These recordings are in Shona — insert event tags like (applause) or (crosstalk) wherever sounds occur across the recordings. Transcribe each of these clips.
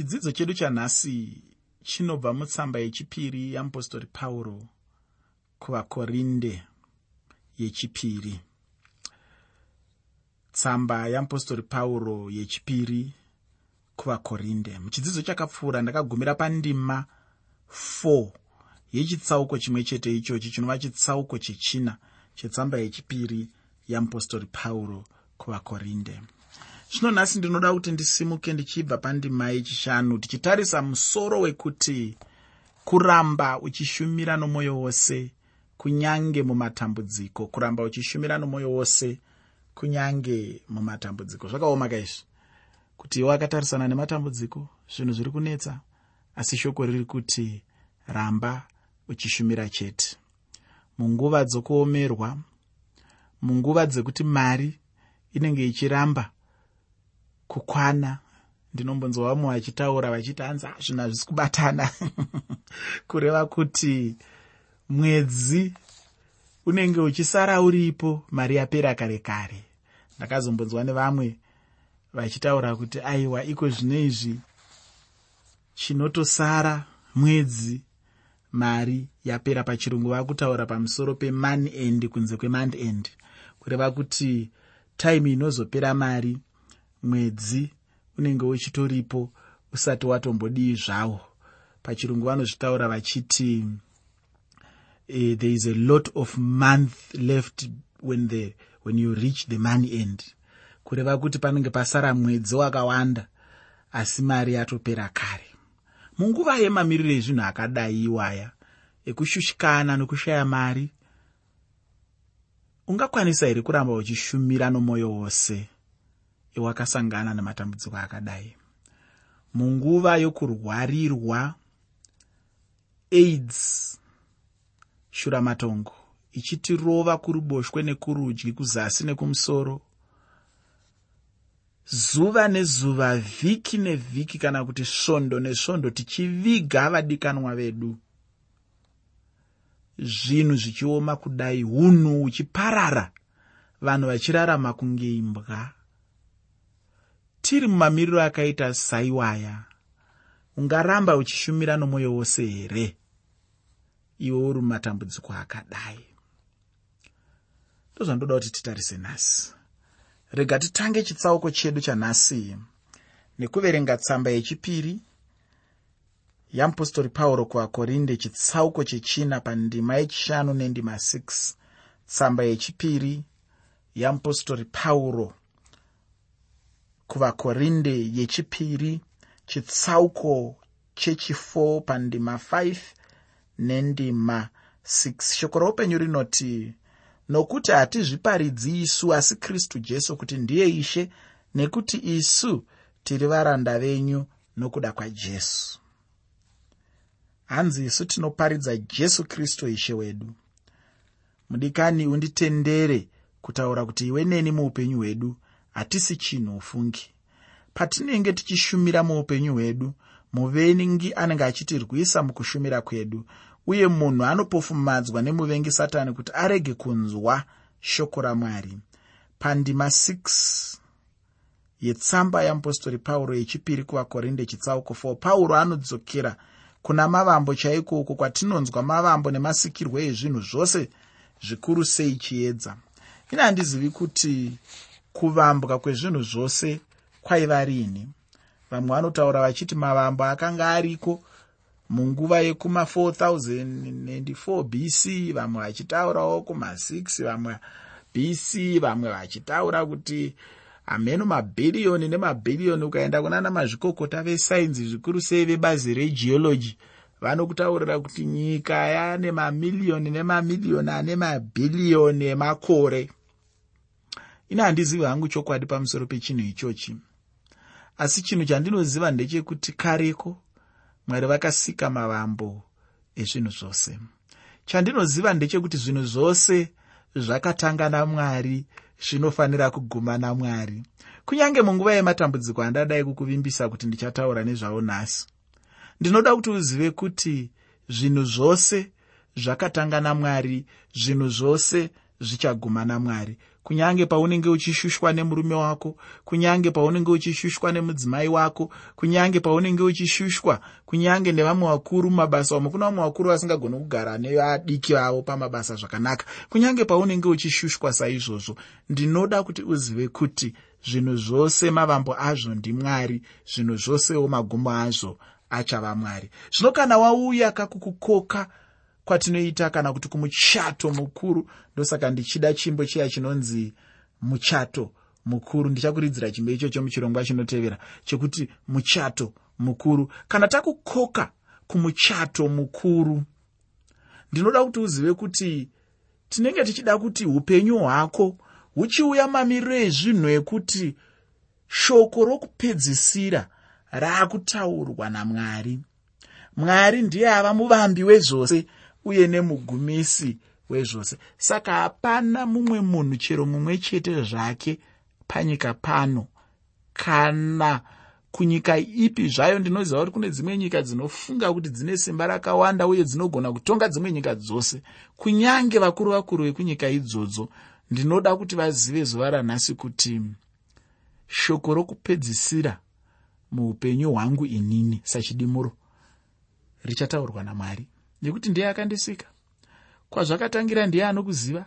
chidzidzo chedu chanhasi chinobva mutsamba yechipiri yamupostori pauro kuvakorinde yechipiri. Tsamba yamupostori pauro yechipiri kuvakorinde. Muchidzidzo chakapfuura ndakagumira pandima 4 yechitsauko chimwe chete ichochi chinova chitsauko chechina chetsamba yechipiri yamupostori pauro kuvakorinde zvino nhasi ndinoda kuti ndisimuke ndichibva pandima yechishanu tichitarisa musoro wekuti kuramba uchishumira nomwoyo wose kunyange mumatambudziko kuramba uchishumira nomwoyo wose kunyange mumatambudziko. Zvakaoma kaizvi kuti iwe akatarisana nematambudziko zvinhu zviri kunetsa asi shoko riri kuti ramba uchishumira chete. Munguva dzokuomerwa munguva dzekuti mari inenge ichiramba kukwana. Ndinombonzwa vamwe vachitaura vachiti hanzi zvinhu hazvisi kubatana. (laughs) Kureva kuti mwedzi unenge uchisara uripo mari yapera kare kare. Ndakazombonzwa nevamwe vachitaura kuti aiwa iko zvino izvi. Chinotosara mwedzi mari yapera pachirungu. Vakutaura pamusoro pemani end kunze kwemand end. Kureva kuti taimi inozopera mari mwedzi unenge uchitoripo usati watombodii zvawo. Pachirungu vanozvitaura vachiti uh, there is a lot of month left when, the, when you reach the money end. Kureva kuti panenge pasara mwedzi wakawanda asi mari yatopera kare. Munguva yemamiriro ezvinhu akadai iwaya ekushushikana nokushaya mari ungakwanisa here kuramba uchishumira nomwoyo wose ewakasangana nematambudziko akadai. Munguva yokurwarirwa aids shuramatongo ichitirova kuruboshwe nekurudyi kuzasi nekumusoro zuva nezuva vhiki nevhiki kana kuti svondo nesvondo tichiviga vadikanwa vedu. Zvinhu zvichioma kudai unhu huchiparara vanhu vachirarama kunge imbwa tiri mumamiriro akaita saiwaya ungaramba uchishumira nomwoyo wose here? Iwe uri mumatambudziko akadai. Ndozvandoda kuti titarise nhasi. Rega titange chitsauko chedu chanhasi nekuverenga tsamba yechipiri yamupostori pauro kuvakorinde chitsauko chechina pandima yechishanu nendima 6 tsamba yechipiri yamupostori pauro kuvakorinde yechipiri chitsauko chechi4 pandima 5 nendima 6 shoko roupenyu rinoti nokuti hatizviparidzi isu asi kristu jesu kuti ndiye ishe nekuti isu tiri varanda venyu nokuda kwajesu hanzi isu tinoparidza jesu kristu ishe wedu. Mudikani unditendere kutaura kuti iwe neni muupenyu hwedu hatisi chinhu ufungi. Patinenge tichishumira muupenyu hwedu muvengi anenge achitirwisa mukushumira kwedu uye munhu anopofumadzwa nemuvengi satani kuti arege kunzwa shoko ramwari. Pandima 6 yetsamba yamupostori pauro yechipiri kuvakorinde chitsauko 4 pauro anodzokera kuna mavambo chaiko uko kwatinonzwa mavambo nemasikirwo ezvinhu zvose zvikuru sei chiedza. Ine handizivi kuti kuvambwa kwezvinhu zvose kwaiva rini. Vamwe vanotaura vachiti mavambo akanga ariko munguva yekuma4004 bc vamwe vachitaurawo kuma6 vamwe bc vamwe vachitaura kuti hameno mabhiriyoni nemabhiriyoni ukaenda kunana mazvikokota vesainzi zvikuru sei vebazi regeology vanokutaurira kuti nyika yane mamiliyoni nemamiliyoni ane mabhiriyoni emakore ine handizivi hangu chokwadi pamusoro pechinhu ichochi. Asi chinhu chandinoziva ndechekuti kareko mwari vakasika mavambo ezvinhu zvose. Chandinoziva ndechekuti zvinhu zvose zvakatanga namwari zvinofanira kuguma namwari. Kunyange munguva yematambudziko andadai kukuvimbisa kuti ndichataura nezvavo nhasi. Ndinoda kuti uzive kuti zvinhu zvose zvakatanga namwari zvinhu zvose zvichaguma namwari kunyange paunenge uchishushwa nemurume wako kunyange paunenge uchishushwa nemudzimai wako kunyange paunenge uchishushwa kunyange nevamwe vakuru mumabasa umo kuna vamwe vakuru vasingagoni kugara nevadiki vavo pamabasa zvakanaka. Kunyange paunenge uchishushwa saizvozvo ndinoda kuti uzive kuti zvinhu zvose mavambo azvo ndimwari zvinhu zvosewo magumo azvo achava mwari. Zvino kana wauya kakukukoka kwatinoita kana kuti kumuchato mukuru ndosaka ndichida chimbo chiya chinonzi muchato mukuru. Ndichakuridzira chimbo ichocho muchirongwa chinotevera chekuti muchato mukuru. Kana takukoka kumuchato mukuru ndinoda kuti uzive kuti tinenge tichida kuti upenyu hwako huchiuya mamiriro ezvinhu ekuti shoko rokupedzisira raakutaurwa namwari. Mwari ndiye ava muvambi wezvose uye nemugumisi wezvose. Saka hapana mumwe munhu chero mumwe chete zvake panyika pano. Kana kunyika ipi zvayo ndinoziva kuti kune dzimwe nyika dzinofunga kuti dzine simba rakawanda uye dzinogona kutonga dzimwe nyika dzose. Kunyange vakuru vakuru vekunyika idzodzo ndinoda kuti vazive zuva ranhasi kuti shoko rokupedzisira muupenyu hwangu inini sachidimuro richataurwa namwari nekuti ndiye akandisika. Kwazvakatangira ndiye anokuziva.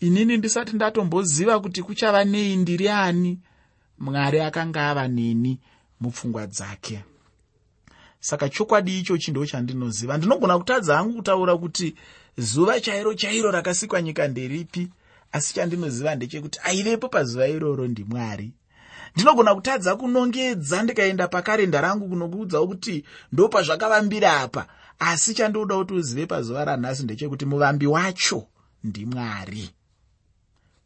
Inini ndisati ndatomboziva kuti kuchava nei ndiri ani? Mwari akanga ava neni mupfungwa dzake. Saka chokwadi ichochi ndo chandinoziva. Ndinogona kutadza hangu kutaura kuti zuva chairo chairo rakasikwa nyika nderipi asi chandinoziva ndechekuti aivepo pazuva iroro ndimwari ndinogona kutadza kunongedza ndikaenda pakarenda rangu kunokuudzawo kuti ndo pazvakavambira apa asi chandoda kuti uzive pazuva ranhasi ndechekuti muvambi wacho ndimwari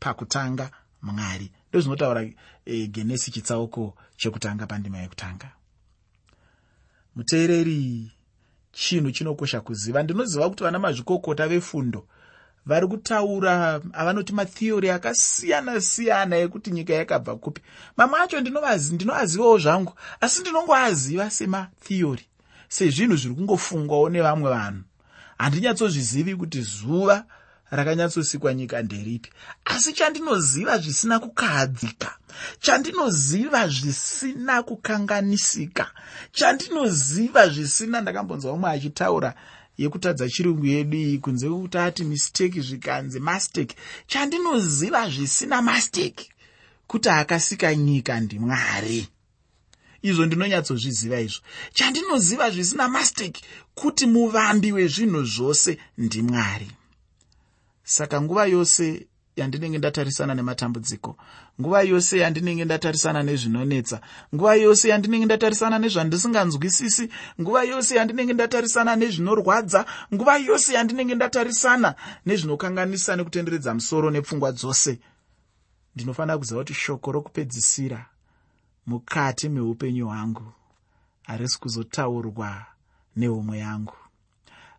pakutanga mwari. Ndozvinotaura e, genesi chitsauko chekutanga pandima yekutanga. Muteereri chinhu chinokosha kuziva. Ndinoziva kuti vana mazvikokota vefundo vari kutaura avanoti matheory akasiyana-siyana ekuti nyika yakabva kupi. Mamwe acho ndinoazivawo zvangu asi ndinongoaziva sematheory sezvinhu zviri kungofungwawo nevamwe vanhu. Handinyatsozvizivi kuti zuva rakanyatsosikwa nyika nderipi. Asi chandinoziva zvisina kukahadzika chandinoziva zvisina kukanganisika chandinoziva zvisina ndakambonzwa umwe achitaura yekutadza chirungu yedu iyi kunze kwekuti ati misteki zvikanzi masteki chandinoziva zvisina masteki kuti akasika nyika ndimwari izvo ndinonyatsozviziva izvo. Chandinoziva zvisina masteki kuti muvambi wezvinhu zvose ndimwari saka nguva yose yandinenge ndatarisana nematambudziko nguva yose yandinenge ndatarisana nezvinonetsa nguva yose yandinenge ndatarisana nezvandisinganzwisisi nguva yose yandinenge ndatarisana nezvinorwadza nguva yose yandinenge ndatarisana nezvinokanganisa nekutenderedza musoro nepfungwa dzose. Ndinofanira kuziva kuti shoko rokupedzisira mukati meupenyu hwangu. Harisi kuzotaurwa neumwe yangu.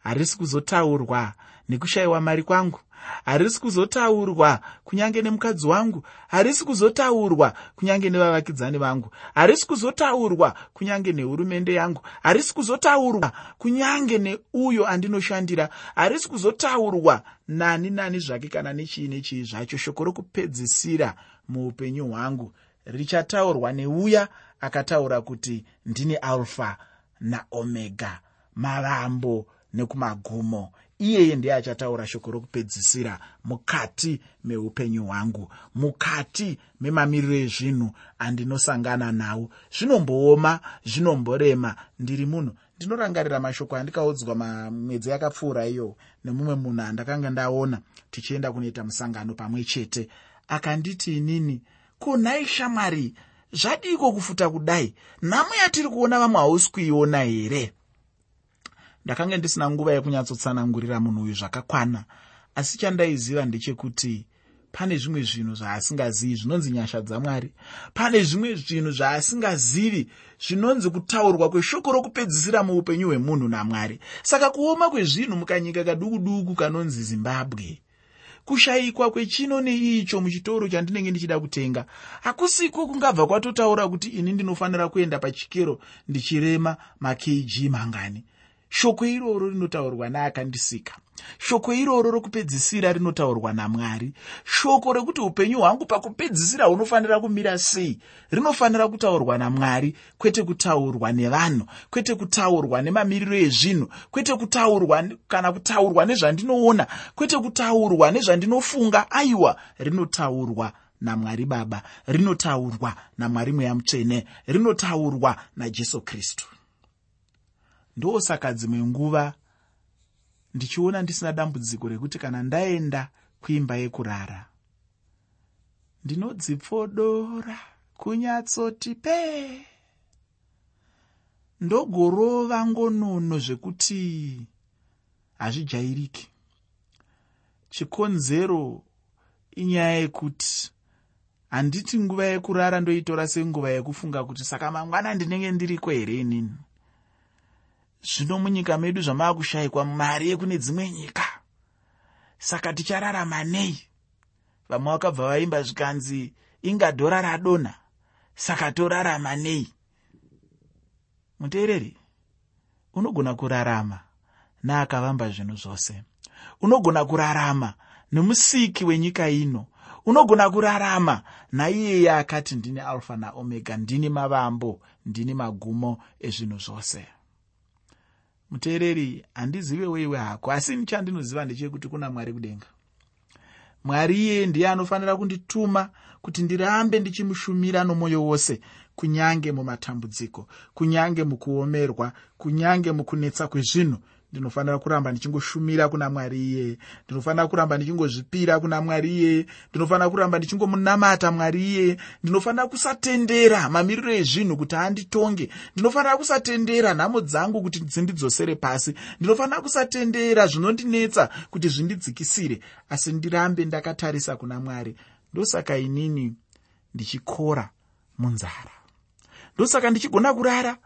Harisi kuzotaurwa nekushayiwa mari kwangu. Harisi kuzotaurwa kunyange nemukadzi wangu. Harisi kuzotaurwa kunyange nevavakidzani vangu. Harisi kuzotaurwa kunyange nehurumende yangu. Harisi kuzotaurwa kunyange neuyo andinoshandira. Harisi kuzotaurwa nani nani zvake kana nechii nechii zvacho. Shoko rokupedzisira muupenyu hwangu richataurwa neuya akataura kuti ndini alfa naomega mavambo nekumagumo. Iyeye ndiye achataura shoko rokupedzisira mukati meupenyu hwangu mukati memamiriro ezvinhu andinosangana nawo zvinombooma zvinomborema ndiri munhu. Ndinorangarira mashoko andikaudzwa mamwedzi yakapfuura iyo nemumwe munhu andakanga ndaona tichienda kunoita musangano pamwe chete. Akanditi inini kunhai shamwari zvadiko kufuta kudai? Nhamo yatiri kuona vamwe hausi kuiona here? Ndakanga ndisina nguva yekunyatsotsanangurira munhu uyu zvakakwana asi chandaiziva ndechekuti pane zvimwe zvinhu zvaasingazivi zvinonzi nyasha dzamwari pane zvimwe zvinhu zvaasingazivi zvinonzi kutaurwa kweshoko rokupedzisira muupenyu hwemunhu namwari. Saka kuoma kwezvinhu mukanyika kaduku duku kanonzi zimbabwe kushayikwa kwechino neicho muchitoro chandinenge ndichida kutenga. Hakusiko kungabva kwatotaura kuti ini ndinofanira kuenda pachikero ndichirema makg mangani shoko iroro rinotaurwa neakandisika shoko iroro rokupedzisira rinotaurwa namwari. Shoko rekuti upenyu hwangu pakupedzisira hunofanira kumira sei? Rinofanira kutaurwa namwari kwete kutaurwa nevanhu kwete kutaurwa nemamiriro ezvinhu kwete kutaurwa kana kutaurwa nezvandinoona kwete kutaurwa nezvandinofunga. Aiwa rinotaurwa namwari baba rinotaurwa namwari mweya mutsvene rinotaurwa najesu kristu ndosaka dzimwe nguva ndichiona ndisina dambudziko rekuti kana ndaenda kuimba yekurara ndinodzipfodora kunyatsoti pee ndogorova ngonono zvekuti hazvijairiki. Chikonzero inyaya yekuti handiti nguva yekurara ndoitora senguva yekufunga kuti saka mangwana ndinenge ndiriko here inini zvino munyika medu zvamaakushayikwa mari yekune dzimwe nyika. Saka tichararama nei? Vamwe vakabva vaimba zvikanzi inga dhora radonha saka torarama nei? Muteereri unogona kurarama neakavamba zvinhu zvose. Unogona kurarama nemusiki wenyika ino. Unogona kurarama naiyeye akati ndini alfa naomega ndini mavambo ndini magumo ezvinhu zvose muteereri handizive weiwe hako asi chandinoziva ndechekuti kuna mwari kudenga. Mwari iyeye ndiye anofanira kundituma kuti ndirambe ndichimushumira nomwoyo wose kunyange mumatambudziko kunyange mukuomerwa kunyange mukunetsa kwezvinhu ndinofanira kuramba ndichingoshumira kuna mwari iyeye ndinofanira kuramba ndichingozvipira kuna mwari iyeye ndinofanira kuramba ndichingomunamata mwari iyeye ndinofanira kusatendera mamiriro ezvinhu kuti anditonge ndinofanira kusatendera nhamo dzangu kuti dzindidzosere pasi ndinofanira kusatendera zvinondinetsa kuti zvindidzikisire asi ndirambe ndakatarisa kuna mwari. Ndosaka inini ndichikora munzara. Ndosaka ndichigona kurara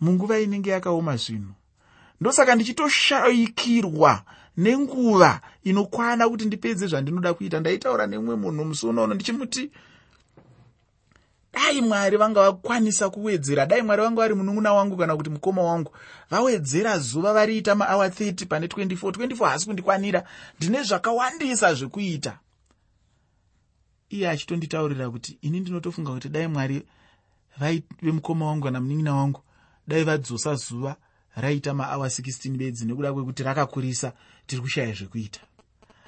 munguva inenge yakaoma zvinhu ndosaka ndichitoshayikirwa nenguva inokwana kuti ndipedze zvandinoda kuita. Ndaitaura nemumwe munhu musi unono ndichimuti dai mwari vanga vakwanisa kuwedzera dai mwari vanga vari munun'una wangu kana kuti mukoma wangu vawedzera zuva variita maawa 30 pane 24 24 hasi kundikwanira. Ndine zvakawandisa zvekuita. Iye achitonditaurira kuti ini ndinotofunga kuti dai mwari vaive mukoma wangu kana munin'ina wangu dai vadzosa zuva raita maawa 16 bedzi nekuda kwekuti rakakurisa tiri kushaya zvekuita.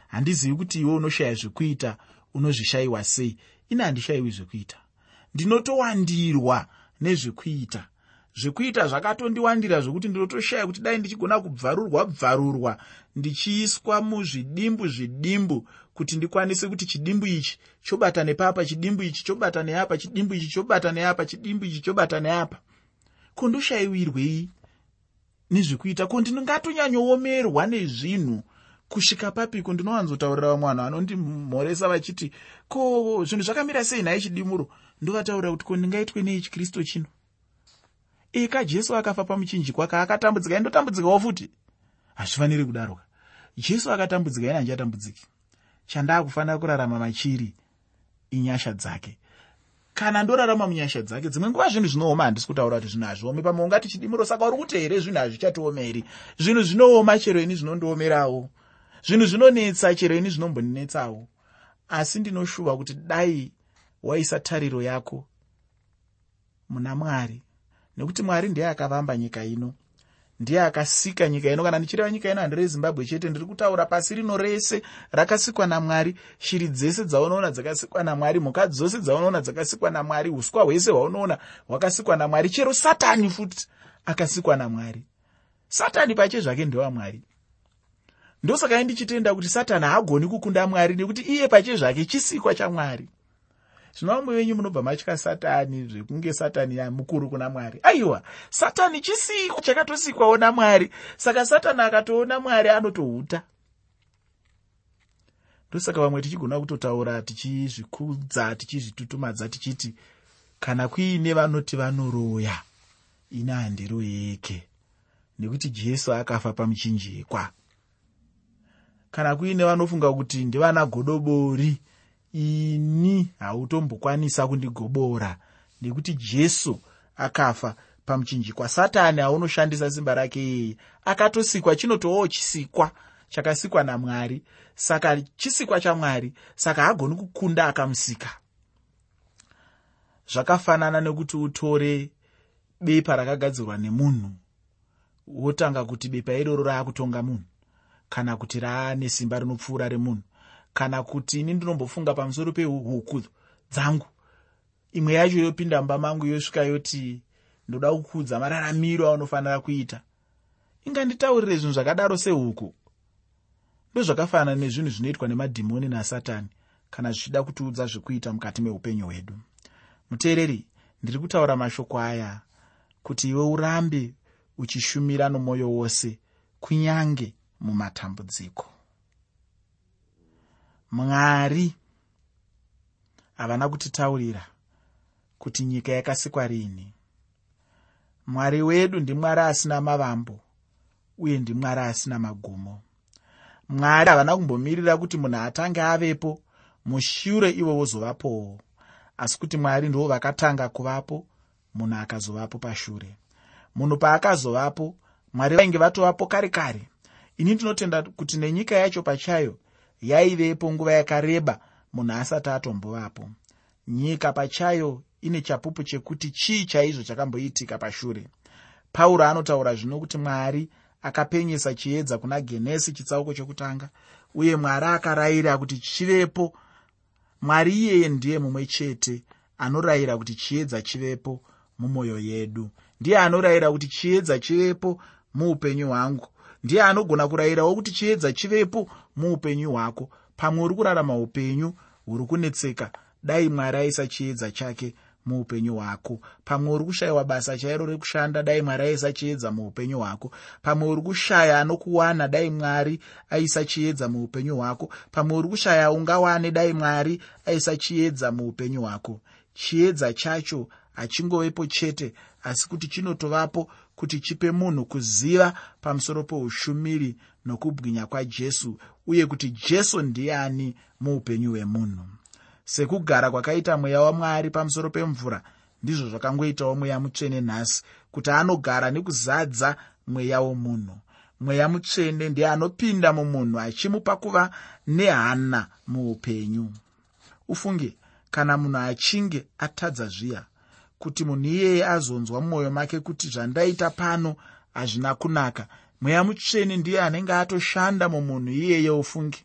Handizivi kuti iwe unoshaya zvekuita unozvishayiwa sei? Ini handishayiwi zvekuita. Ndinotowandirwa nezvekuita. Zvekuita zvakatondiwandira zvokuti ndinotoshaya kuti dai ndichigona kubvarurwa bvarurwa ndichiiswa muzvidimbu zvidimbu kuti ndikwanise kuti chidimbu ichi chobata nepapa chidimbu ichi chobata neapa chidimbu ichi chobata neapa chidimbu ichi chobata neapa kondoshayiwirwei nezvekuita. Ko ndingatonyanyoomerwa nezvinhu kusvika papiko ndinowanzotaurira vamwe vanhu vanondimhoresa vachiti ko zvinhu zvakamira sei nhaye chidimuro? Ndovataurira kuti ko ndingaitwe nei chikristu chino? Eka jesu akafa pamuchinjikwa kaakatambudzika indotambudzikawo futi? Hazvifaniri kudaroka jesu akatambudzika ina handichatambudziki chandaakufanira kurarama machiri inyasha dzake kana ndorarama munyasha dzake dzimwe nguva zvinhu zvinooma handisi kutaura kuti zvinhu hazviomi. Pamwe ungati chidimuro saka uri kuti here zvinhu hazvichatiomeri? Zvinhu zvinooma chero ini zvinondiomerawo. Zvinhu zvinonetsa chero ini zvinombondinetsawo asi ndinoshuva kuti dai waisa tariro yako muna mwari nekuti mwari ndiye akavamba nyika ino ndiye akasika nyika ino. Kana ndichireva nyika ino handire zimbabwe chete. Ndiri kutaura pasi rino rese rakasikwa namwari. Shiri dzese dzaunoona dzakasikwa namwari mhuka dzose dzaunoona dzakasikwa namwari uswa hwese hwaunoona hwakasikwa namwari chero satani futi akasikwa namwari. Satani pache zvake ndewamwari ndosaka ndichitenda kuti satani haagoni kukunda mwari nekuti iye pache zvake chisikwa chamwari zvino vamwe venyu munobva matya satani zvekunge satani mukuru kuna mwari. Aiwa satani chisiko chakatosikwawo namwari saka satani akatoona mwari anotohuta. Ndosaka vamwe tichigona kutotaura tichizvikudza tichizvitutumadza tichiti kana kuine vanoti vanoroya ine handiroyeke nekuti jesu akafa pamuchinjikwa. Kana kuine vanofunga kuti ndivana godobori ini hautombokwanisa kundigobora nekuti jesu akafa pamuchinjikwa. Satani aunoshandisa simba rake iyeye akatosikwa chinotovawo chisikwa chakasikwa namwari. Saka chisikwa chamwari saka hagoni kukunda akamusika. Zvakafanana nekuti utore bepa rakagadzirwa nemunhu wotanga kuti bepa iroro raakutonga munhu kana kuti raane simba rinopfuura remunhu kana kuti ini ndinombofunga pamusoro pehuku dzangu. Imwe yacho yopinda mumba mangu yosvika yoti ndoda kukudza mararamiro aunofanira kuita. Inganditaurire zvinhu zvakadaro sehuku. Ndozvakafanana nezvinhu zvinoitwa nemadhimoni nasatani kana zvichida kutiudza zvekuita mukati meupenyu hwedu. Muteereri ndiri kutaura mashoko aya kuti iwe urambe uchishumira nomwoyo wose kunyange mumatambudziko mwari. Havana kutitaurira kuti nyika yakasikwa riini mwari wedu ndimwari asina mavambo uye ndimwari asina magumo. Mwari havana kumbomirira kuti munhu atange avepo mushure ivo wozovapowo asi kuti mwari ndivo vakatanga kuvapo munhu akazovapo pashure. Munhu paakazovapo mwari vainge vatovapo kare kare ini ndinotenda kuti nenyika yacho pachayo yaivepo nguva yakareba munhu asati atombovapo nyika pachayo ine chapupu chekuti chii chaizvo chakamboitika pashure. Pauro anotaura zvino kuti mwari akapenyesa chiedza kuna genesi chitsauko chokutanga uye mwari akarayira kuti chivepo. Mwari iyeye ndiye mumwe chete anorayira kuti chiedza chivepo mumwoyo yedu. Ndiye anorayira kuti chiedza chivepo muupenyu hwangu ndiye anogona kurayirawo kuti chiedza chivepo muupenyu hwako. Pamwe uri kurarama upenyu huri kunetseka. Dai mwari aisa chiedza chake muupenyu hwako. Pamwe uri kushayiwa basa chairo rekushanda dai mwari aisa chiedza muupenyu hwako. Pamwe uri kushaya anokuwana dai mwari aisa chiedza muupenyu hwako. Pamwe uri kushaya ungawane dai mwari aisa chiedza muupenyu hwako. Chiedza chacho hachingovepo chete asi kuti chinotovapo kuti chipe munhu kuziva pamusoro peushumiri nokubwinya kwajesu uye kuti jesu ndiani muupenyu hwemunhu. Sekugara kwakaita mweya wamwari pamusoro pemvura ndizvo zvakangoitawo mweya mutsvene nhasi kuti anogara nekuzadza mweya womunhu. Mweya mutsvene ndiye anopinda mumunhu achimupa kuva nehana muupenyu. Ufunge kana munhu achinge atadza zviya kuti munhu iyeye azonzwa mumwoyo make kuti zvandaita pano hazvina kunaka. Mweya mutsvene ndiye anenge atoshanda mumunhu iyeye ufunge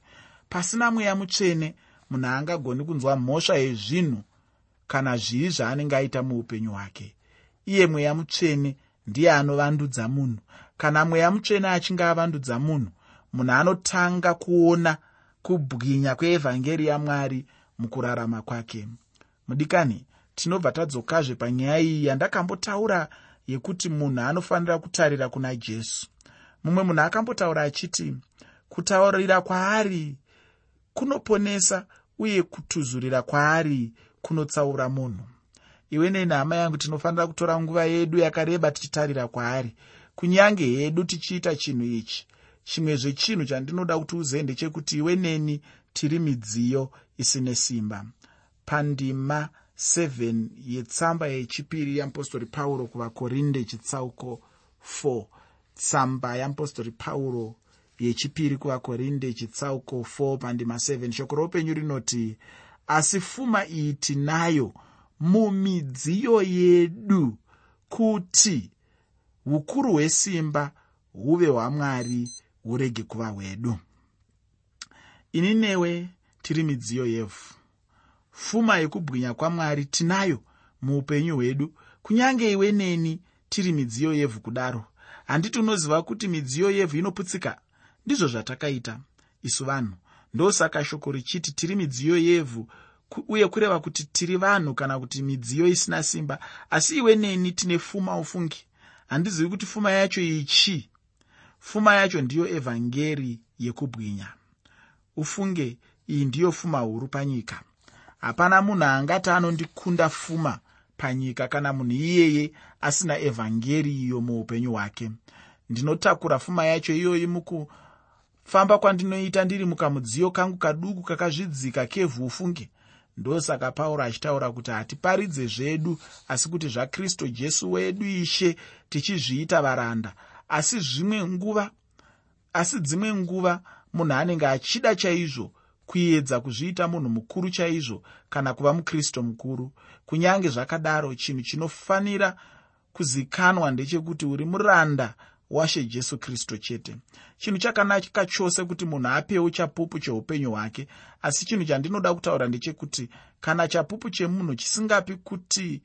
pasina mweya mutsvene munhu haangagoni kunzwa mhosva yezvinhu kana zviri zvaanenge aita muupenyu hwake. Iye mweya mutsvene ndiye anovandudza munhu. Kana mweya mutsvene achinge avandudza munhu munhu anotanga kuona kubwinya kweevhangeri yamwari mukurarama kwake. Mudikani tinobva tadzokazve panyaya iyi yandakambotaura yekuti munhu anofanira kutarira kuna jesu. Mumwe munhu akambotaura achiti kutaurira kwaari kunoponesa uye kutuzurira kwaari kunotsaura munhu? Iwe nei nehama yangu tinofanira kutora nguva yedu yakareba tichitarira kwaari. Kunyange hedu tichiita chinhu ichi chimwe zvechinhu chandinoda kuti uzive ndechekuti iwe neni tiri midziyo isine simba. Pandima 7 yetsamba yechipiri yeapostori pauro kuvakorinde chitsauko 4 tsamba yeapostori pauro yechipiri kuvakorinde chitsauko 4 pandima 7 shoko roupenyu rinoti asi pfuma iyi tinayo mumidziyo yedu kuti ukuru hwesimba huve hwamwari hurege kuva hwedu. Ini newe tiri midziyo yevhu pfuma yekubwinya kwamwari tinayo muupenyu hwedu. Kunyange iwe neni tiri midziyo yevhu kudaro handiti unoziva kuti midziyo yevhu inoputsika? Ndizvo zvatakaita. Isu vanhu ndosaka shoko richiti tiri midziyo yevhu uye kureva kuti tiri vanhu kana kuti midziyo isina simba asi iwe neni tine pfuma ufungi. Handizivi kuti pfuma yacho ichi? Pfuma yacho ndiyo evhangeri yekubwinya. Ufunge iyi ndiyo pfuma huru panyika hapana munhu angati anondikunda pfuma panyika kana munhu iyeye asina evhangeri iyo muupenyu hwake. Ndinotakura pfuma yacho iyoyi mukufamba kwandinoita ndiri mukamudziyo kangu kaduku kakazvidzika kevhu ufunge ndosaka pauro achitaura kuti hatiparidze zvedu asi kuti zvakristu jesu wedu ishe tichizviita varanda. Asi zvimwe nguva asi dzimwe nguva munhu anenge achida chaizvo kuedza kuzviita munhu mukuru chaizvo kana kuva mukristu mukuru. Kunyange zvakadaro chinhu chinofanira kuzikanwa ndechekuti uri muranda washe jesu kristu chete. Chinhu chakanaka chose kuti munhu apewo chapupu cheupenyu hwake asi chinhu chandinoda kutaura ndechekuti kana chapupu chemunhu chisingapi kuti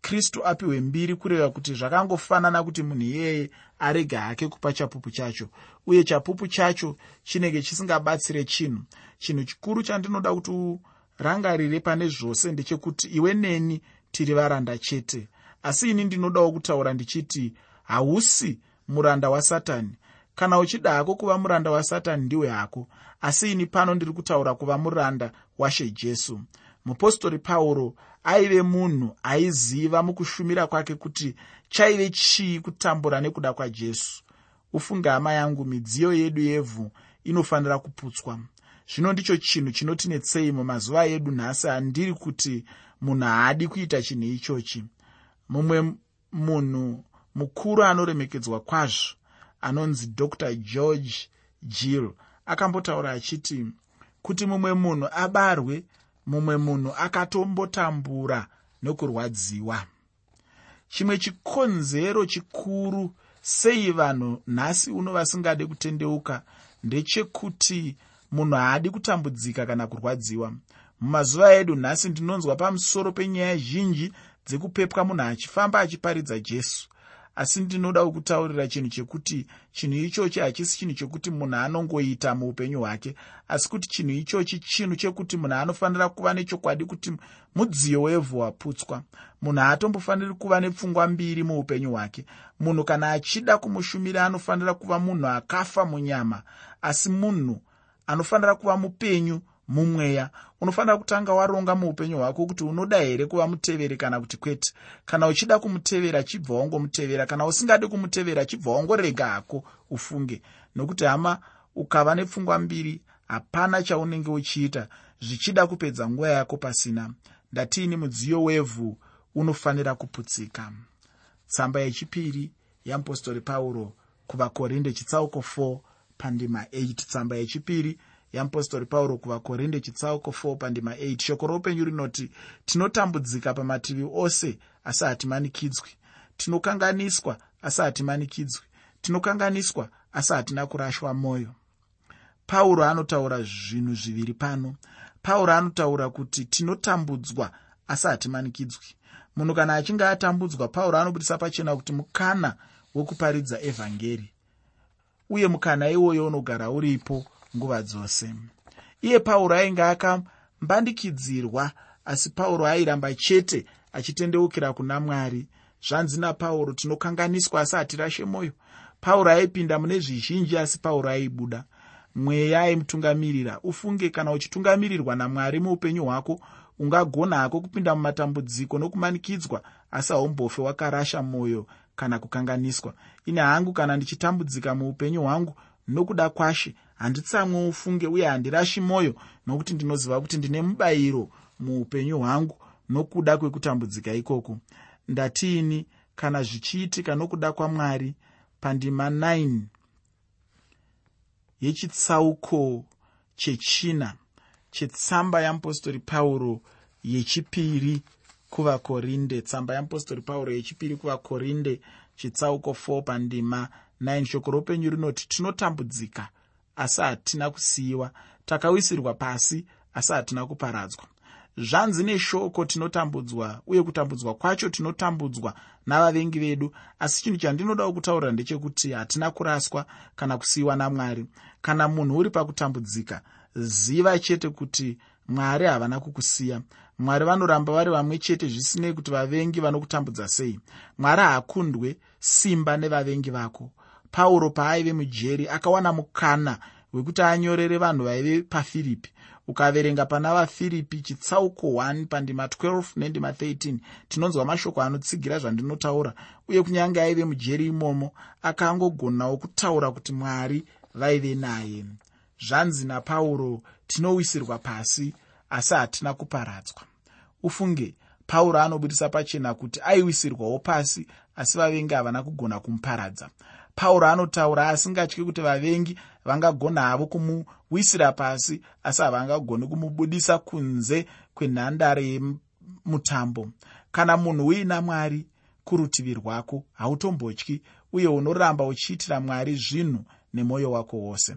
kristu apiwe mbiri kureva kuti zvakangofanana kuti munhu iyeye arege hake kupa chapupu chacho. Uye chapupu chacho chinenge chisingabatsire chinhu. Chinhu chikuru chandinoda kuti urangarire pane zvose ndechekuti iwe neni tiri varanda chete. Asi ini ndinodawo kutaura ndichiti hausi muranda wasatani kana uchida hako kuva muranda wasatani ndiwe hako. Asi ini pano ndiri kutaura kuva muranda washe jesu. Mupostori pauro aive munhu aiziva mukushumira kwake kuti chaive chii kutambura nekuda kwajesu. Ufunge hama yangu midziyo yedu yevhu inofanira kuputswa. Zvino ndicho chinhu chinotinetsei mumazuva edu nhasi handiri kuti munhu haadi kuita chinhu ichochi. Mumwe munhu mukuru anoremekedzwa kwazvo anonzi dr george gill akambotaura achiti kuti mumwe munhu abarwe mumwe munhu akatombotambura nekurwadziwa chimwe chikonzero chikuru sei vanhu nhasi uno vasingade kutendeuka ndechekuti munhu haadi kutambudzika kana kurwadziwa. Mumazuva edu nhasi ndinonzwa pamusoro penyaya zhinji dzekupepwa munhu achifamba achiparidza jesu asi ndinoda kukutaurira chinhu chekuti chinhu ichochi hachisi chinhu chekuti munhu anongoita muupenyu hwake. Asi kuti chinhu ichochi chinhu chekuti munhu anofanira kuva nechokwadi kuti mudziyo wevhu waputswa. Munhu haatombofaniri kuva nepfungwa mbiri muupenyu hwake. Munhu kana achida kumushumira anofanira kuva munhu akafa munyama. Asi munhu anofanira kuva mupenyu mumweya unofanira kutanga waronga muupenyu hwako kuti unoda here kuva muteveri kana kuti kwete? Kana uchida kumutevera chibva wangomutevera. Kana usingadi kumutevera chibva wangorega hako ufunge. Nokuti hama ukava nepfungwa mbiri hapana chaunenge uchiita. Zvichida kupedza nguva yako pasina. Ndatiini mudziyo wevhu unofanira kuputsika. Tsamba yechipiri yeapostori pauro kuvakorinde chitsauko 4 pandima 8 tsamba yechipiri yeapostori pauro kuvakorinde chitsauko 4 pandima 8 shoko roupenyu rinoti tinotambudzika pamativi ose asi hatimanikidzwi. Tinokanganiswa asi hatimanikidzwi. Tinokanganiswa asi hatina kurashwa mwoyo pauro anotaura zvinhu zviviri pano. Pauro anotaura kuti tinotambudzwa asi hatimanikidzwi. Munhu kana achinge atambudzwa pauro anobudisa pachena kuti mukana wekuparidza evhangeri. Uye mukana iwoyo unogara uripo nguva dzose. Iye pauro ainge akambandikidzirwa asi pauro airamba chete achitendeukira kuna mwari. Zvanzi napauro tinokanganiswa asi hatirashe mwoyo pauro aipinda mune zvizhinji asi pauro aibuda. Mweya aimutungamirira ufunge kana uchitungamirirwa namwari muupenyu hwako ungagona hako kupinda mumatambudziko nokumanikidzwa asi haumbofe wakarasha mwoyo kana kukanganiswa. Ine hangu kana ndichitambudzika muupenyu hwangu nokuda kwashe handitsamwe ufunge uye handirashi mwoyo nokuti ndinoziva kuti ndine mubayiro muupenyu hwangu nokuda kwekutambudzika ikoko. Ndatiini kana zvichiitika nokuda kwamwari pandima 9 yechitsauko chechina chetsamba yeapostori pauro yechipiri kuvakorinde tsamba yeapostori pauro yechipiri kuvakorinde chitsauko 4 pandima 9 shoko roupenyu rinoti tinotambudzika asi hatina kusiyiwa. Takawisirwa pasi asi hatina kuparadzwa. Zvanzi neshoko tinotambudzwa uye kutambudzwa kwacho tinotambudzwa navavengi vedu. Asi chinhu chandinodawo kutaura ndechekuti hatina kuraswa kana kusiyiwa namwari. Kana munhu uri pakutambudzika ziva chete kuti mwari havana kukusiya. Mwari vanoramba vari vamwe chete zvisinei kuti vavengi vanokutambudza sei. Mwari haakundwe simba nevavengi vako pauro paaive mujeri akawana mukana wekuti anyorere vanhu vaive pafiripi ukaverenga pana vafiripi chitsauko 1 pandima 12 nendima 13 tinonzwa mashoko anotsigira zvandinotaura uye kunyange aive mujeri imomo akangogonawo kutaura kuti mwari vaive naye. Zvanzi napauro tinowisirwa pasi asi hatina kuparadzwa. Ufunge pauro anobudisa pachena kuti aiwisirwawo pasi asi vavengi havana kugona kumuparadza pauro anotaura asingatyi kuti vavengi vangagona havo kumuwisira pasi asi havangagoni kumubudisa kunze kwenhandare yemutambo. Kana munhu uina mwari kurutivi rwako hautombotyi uye unoramba uchiitira mwari zvinhu nemwoyo wako wose